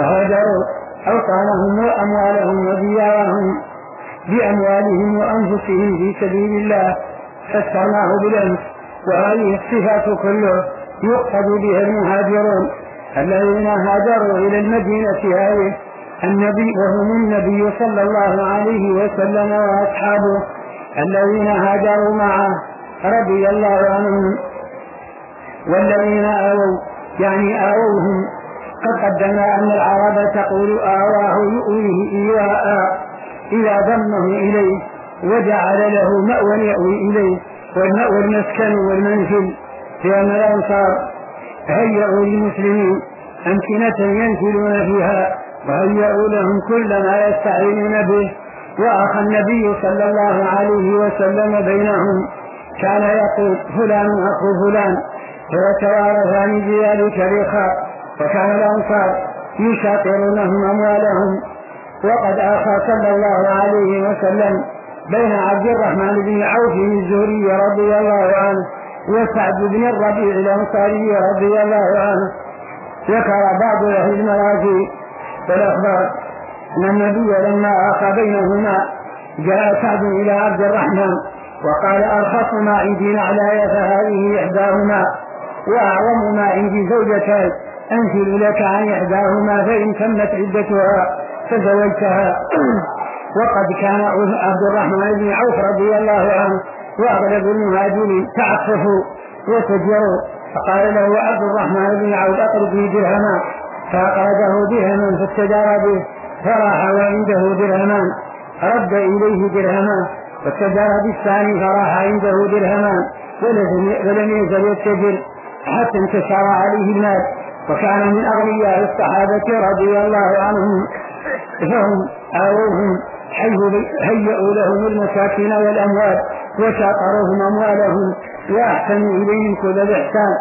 وهاجروا أوطانهم وأموالهم وديارهم بأموالهم وأنفسهم في سبيل الله فسرناه بالأمس وهذه الصفات كله يقصد بها المهاجرون الذين هاجروا إلى المدينة هذه. النبي وهم النبي صلى الله عليه وسلم وأصحابه الذين هاجروا معه رضي الله عنهم والذين آووا يعني آووهم قد قدمنا أن العرب تقول آواه يؤويه إيواء إذا ضمه إليه وجعل له مأوى يأوي إليه والمأوى المسكن والمنزل لأن الأنصار هيئوا للمسلمين أمكنة ينزلون فيها وهيئوا لهم كل ما يستعينون به. وأخى النبي صلى الله عليه وسلم بينهم كان يقول فلان أخو فلان فيتوارثان بذلك الإخاء وكان الأنصار يشاطرونهم أموالهم. وقد آخى صلى الله عليه وسلم بين عبد الرحمن بن عوف الزهري رضي الله عنه وسعد بن الربيع الأنصاري رضي الله عنه. ذكر بعض أهل المراجي والأخبار أن النبي لما آخى بينهما جاء سعد إلى عبد الرحمن وقال أرخص ما عندي نعلاي فهذه إحداهما وأعظم ما عندي زوجتان. أنزل لك عن إحداهما فإن تمت عدتها فزوجتها. وقد كان عبد الرحمن بن عوف رضي الله عنه وأغلب المهاجرين تعففوا وتجروا. فقال له عبد الرحمن بن عوف اقرض لي درهما. فاقرضه درهما فاستدار به فراح وعنده درهمان رد إليه درهما فاستدار بالثاني فراح عنده درهمان ولم يزل يتجر حتى انتشر عليه المال. وكان من أغنياء الصحابة رضي الله عنهم. فهم آووهم هيئوا لهم المساكن والأموال وشاطروهم أموالهم وأحسنوا إليهم كل الإحسان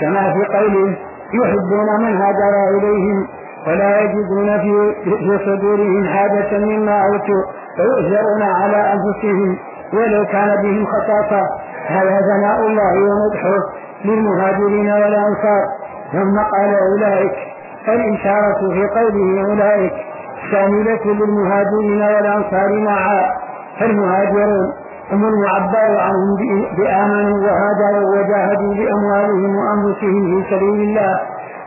كما في قوله يحبون من هاجر إليهم ولا يجدون في, صدورهم حاجة مما أوتوا ويؤثرون على أنفسهم ولو كان بهم خصاصة. هذا ثناء الله ومدحه للمهاجرين والأنصار. ثم قال أولئك الإشارة في قوله أولئك شاملة للمهاجرين والأنصار معا. فالمهاجرون هم المعبر عنهم بآمنوا وهاجروا وجاهدوا بأموالهم وأنفسهم في سبيل الله.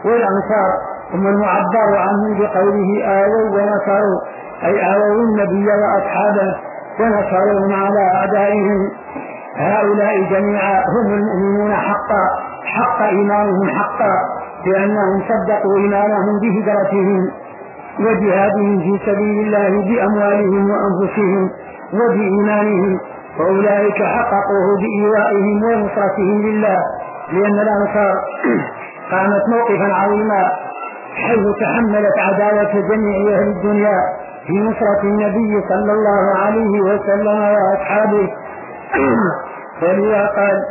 والأنصار هم المعبر عنهم بقوله آووا ونصروا أي آووا النبي وأصحابه ونصروهم على أعدائهم. هؤلاء جميعا هم المؤمنون حقا حق إيمانهم حقا. لأنهم صدقوا إيمانهم بهجرتهم وجهادهم في سبيل الله بأموالهم وأنفسهم وبإيمانهم وأولئك حققوه بإيوائهم ونصرتهم لله. لأن الأنصار قامت موقفا عظيما حيث تحملت عداوة جميع أهل الدنيا في نصرة النبي صلى الله عليه وسلم وأصحابه. فلذا قال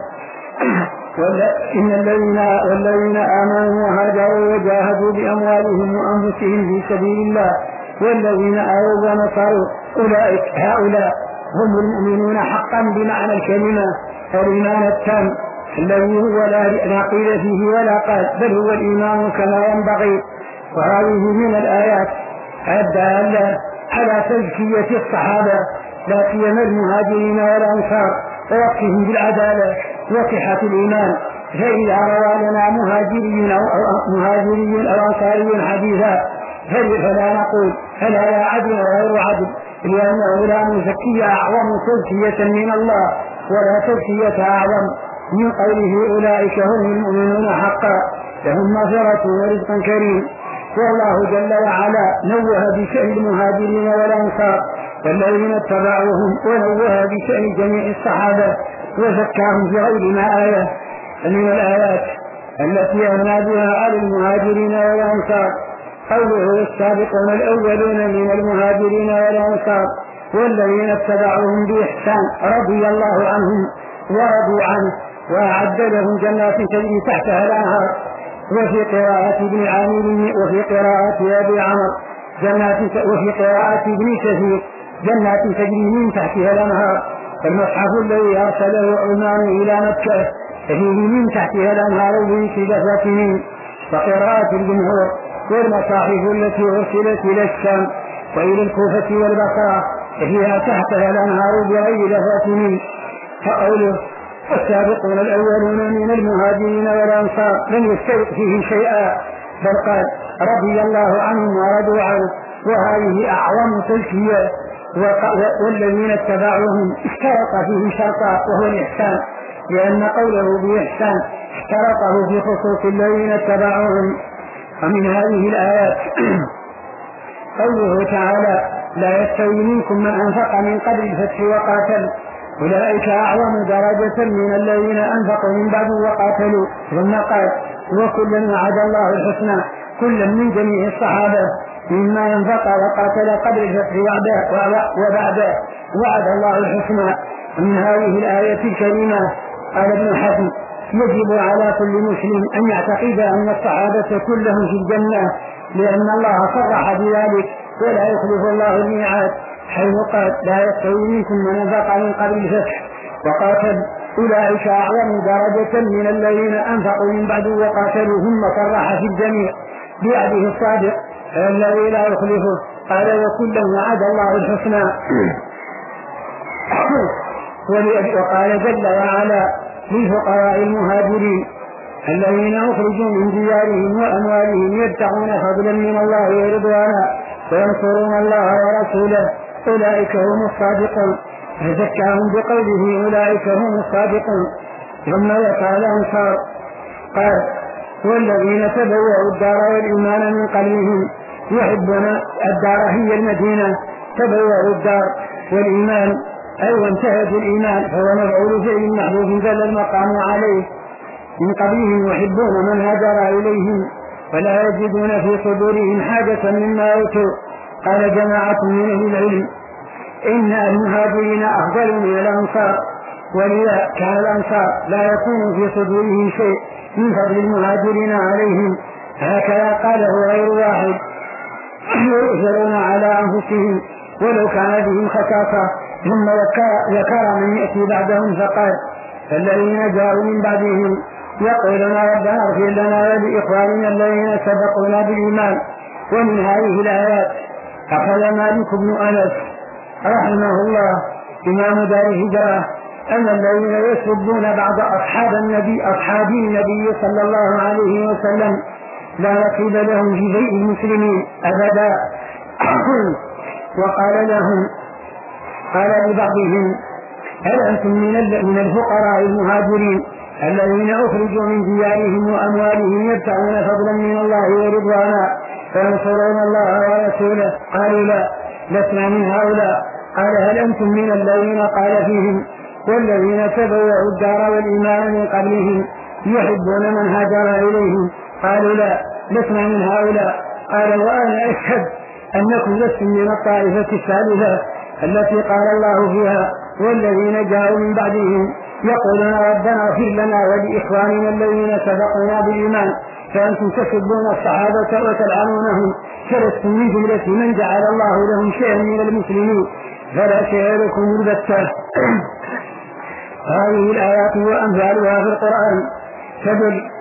إن الذين والذين آمنوا وهاجروا وجاهدوا بأموالهم وأنفسهم في سبيل الله والذين آووا ونصروا أولئك هؤلاء هم المؤمنون حقا بمعنى الكلمة الإيمان التام الذي هو لا قيل فيه ولا قال بل هو الإيمان كما ينبغي. وهذه من الآيات الدالة على تزكية الصحابة لا سيما المهاجرين والأنصار ووصفهم بالعدالة وصحة الإيمان. فإذا روى لنا مهاجري أو مهاجري أو أنصاري حديثا فلا نقول هل هذا عدل وغير عدل. لأنه لا نزكي أعظم تزكية من الله ولا تزكية أعظم. من قوله أولئك هم المؤمنون حقا لهم مغفرة ورزق كريم. والله جل وعلا نوه بشأن المهاجرين والأنصار والذين اتبعوهم ونوه بشأن جميع الصحابة. وزكاهم في غير ما آية من الآيات التي أثنى بها على المهاجرين والأنصار. قوله السابقون الأولون من المهاجرين والأنصار والذين اتبعوهم بإحسان رضي الله عنهم ورضوا عنه وأعد لهم جنات تجري تحتها الأنهار. وفي قراءة ابن عامر وفي قراءة أبي عمر جنات وفي قراءة ابن كثير جنات تجري من تحتها الأنهار. المصحف الذي أرسله عثمان إلى مكة فيه من تحتها الأنهار لفظته وقراءة الجمهور والمصاحف التي أرسلت إلى الشام وإلى الكوفة والبصرة فيها تحتها الأنهار بغير فاتنين فقوله السابقون الأولون من المهاجرين والأنصار لم يستوق فيه شيئا بل قال رضي الله عنهم ورضوا عنه. وهذه أعظم تزكية والذين اتبعوهم اشترط فيه شرطا وهو الإحسان لأن قوله بإحسان اشترطه في خصوص الذين اتبعوهم. ومن هذه الآيات قوله تعالى لا يستوي منكم من أنفق من قبل الفتح وقاتل أولئك أعظم درجة من الذين أنفقوا من بعد وقاتلوا. ثم قال وكلا وعد الله الحسنى كلا من جميع الصحابة. مما ينفق وقاتل قبل الفتح وبعده. وعد الله الحسنى من هذه الآية الكريمة قال ابن حزم يجب على كل مسلم أن يعتقد أن الصحابة كلهم في الجنة لأن الله صرح بذلك ولا يخلف الله الميعاد. حيث قال لا يستوي منكم من انفق من قبل الفتح. وقاتل أولئك أعظم درجة من الذين أنفقوا من بعد وقاتلوا ثم صرح في الجميع. بعده الصادق. الذي لا يخلفه قال وكلا وعد الله الحسنى. وقال جل وعلا للفقراء المهاجرين الذين أخرجوا من ديارهم وأموالهم يبتغون فضلا من الله ورضوانا وينصرون الله ورسوله. أولئك هم الصادقون. فزكاهم بقوله أولئك هم الصادقون. ثم ذكر الأنصار قال والذين تبوأوا الدار والإيمان من قبلهم يحبون الدار هي المدينة تبوأوا الدار والإيمان. أي وانتهت الإيمان. فهو مفعول فعل محذوف دل المقام عليه. من قبلهم يحبون من هاجر إليهم ولا يجدون في صدورهم حاجة مما أوتوا. قال جماعة من أهل العلم إن المهاجرين أفضل من الأنصار. ولذا كان الأنصار لا يكون في صدورهم شيء من فضل المهاجرين عليهم. هكذا قاله غير واحد. يؤثرون على أنفسهم ولو كان بهم خساسة ثم ذكر من يأتي بعدهم فقال فالذين جاءوا من بعدهم يقولون ربنا اغفر لنا ولإخواننا الذين سبقونا بالإيمان ومن هذه الآيات. أخذ مالك بن أنس رحمه الله إمام دار الهجرة أن الذين يسبون بعض أصحاب النبي أصحاب النبي صلى الله عليه وسلم لا نصيب لهم في بيت المسلمين أبدا. وقال لهم قال لبعضهم هل أنتم من من الفقراء المهاجرين الذين أخرجوا من ديارهم وأموالهم يبتغون فضلا من الله ورضوانا فينصرون الله ورسوله؟ قالوا لا لسنا من هؤلاء. قال هل أنتم من الذين قال فيهم والذين تبوأوا الدار والإيمان من قبلهم يحبون من هاجر إليهم؟ قالوا لا لسنا من هؤلاء. قال وأنا أشهد أنكم لستم من الطائفة الثالثة التي قال الله فيها والذين جاءوا من بعدهم يقولون ربنا اغفر لنا ولإخواننا الذين سبقونا بالإيمان فأنتم تسبون الصحابة وتلعنونهم فلستم من جملة من جعل الله لهم شيئا من المسلمين. فلا شيء لكم البتة. هذه الآيات وأمثالها في القرآن. تدل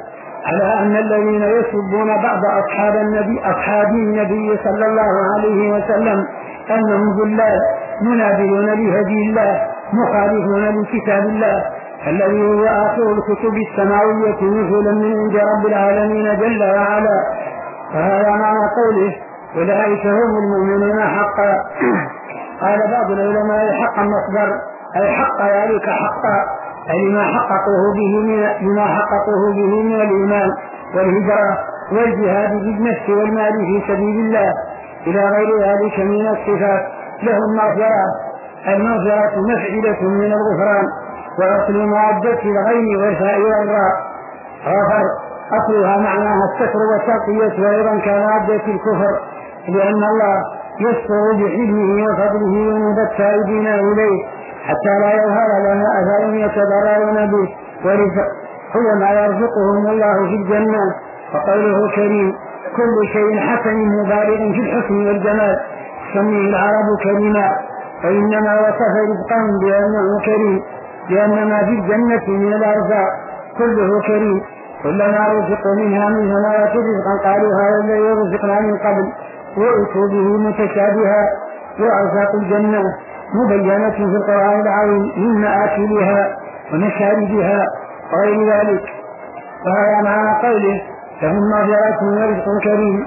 على أن الذين يسبون بعض أصحاب النبي أصحاب النبي صلى الله عليه وسلم أنهم ذلال منابذون لهدي الله مخالفون لكتاب الله. الذي هو آخر الكتب السماوية نزولا من عند رب العالمين جل وعلا. وهذا معنى قوله أولئك هم المؤمنون حقا. قال بعض العلماء حقا مصدر أي حق ذلك حقا. أي لما حققوه به من لما حققوه به من الإيمان والهجرة والجهاد بالنفس والمال في سبيل الله. إلى غير ذلك من الصفات. لهم مغفرة المغفرة مفعلة من الغفران. وأصل مودة الغين والفاء والراء. غفر. أصلها معناها الستر والتقية وأيضا كمادة الكفر. لأن الله يستر بحلمه وفضله ذنوب التائبين إليه. حتى لا يظهر لنا أثر يتضررون به هو ما يرزقهم الله في الجنة. وقوله كريم كل شيء حسن مبالغ في الحسن والجمال. تسميه العرب كريما. فإنما وصف رزقهم بأنه كريم لأن ما في الجنة من الأرزاق. كله كريم. كلما رزقوا منها من ثمرات رزقا قالوا هذا الذي رزقنا من قبل. وأتوا به متشابها. وأرزاق الجنة. مبينة في القرآن العظيم من مآكلها ومشاربها وغير ذلك. وهذا معنى قوله لهم مغفرة ورزق كريم.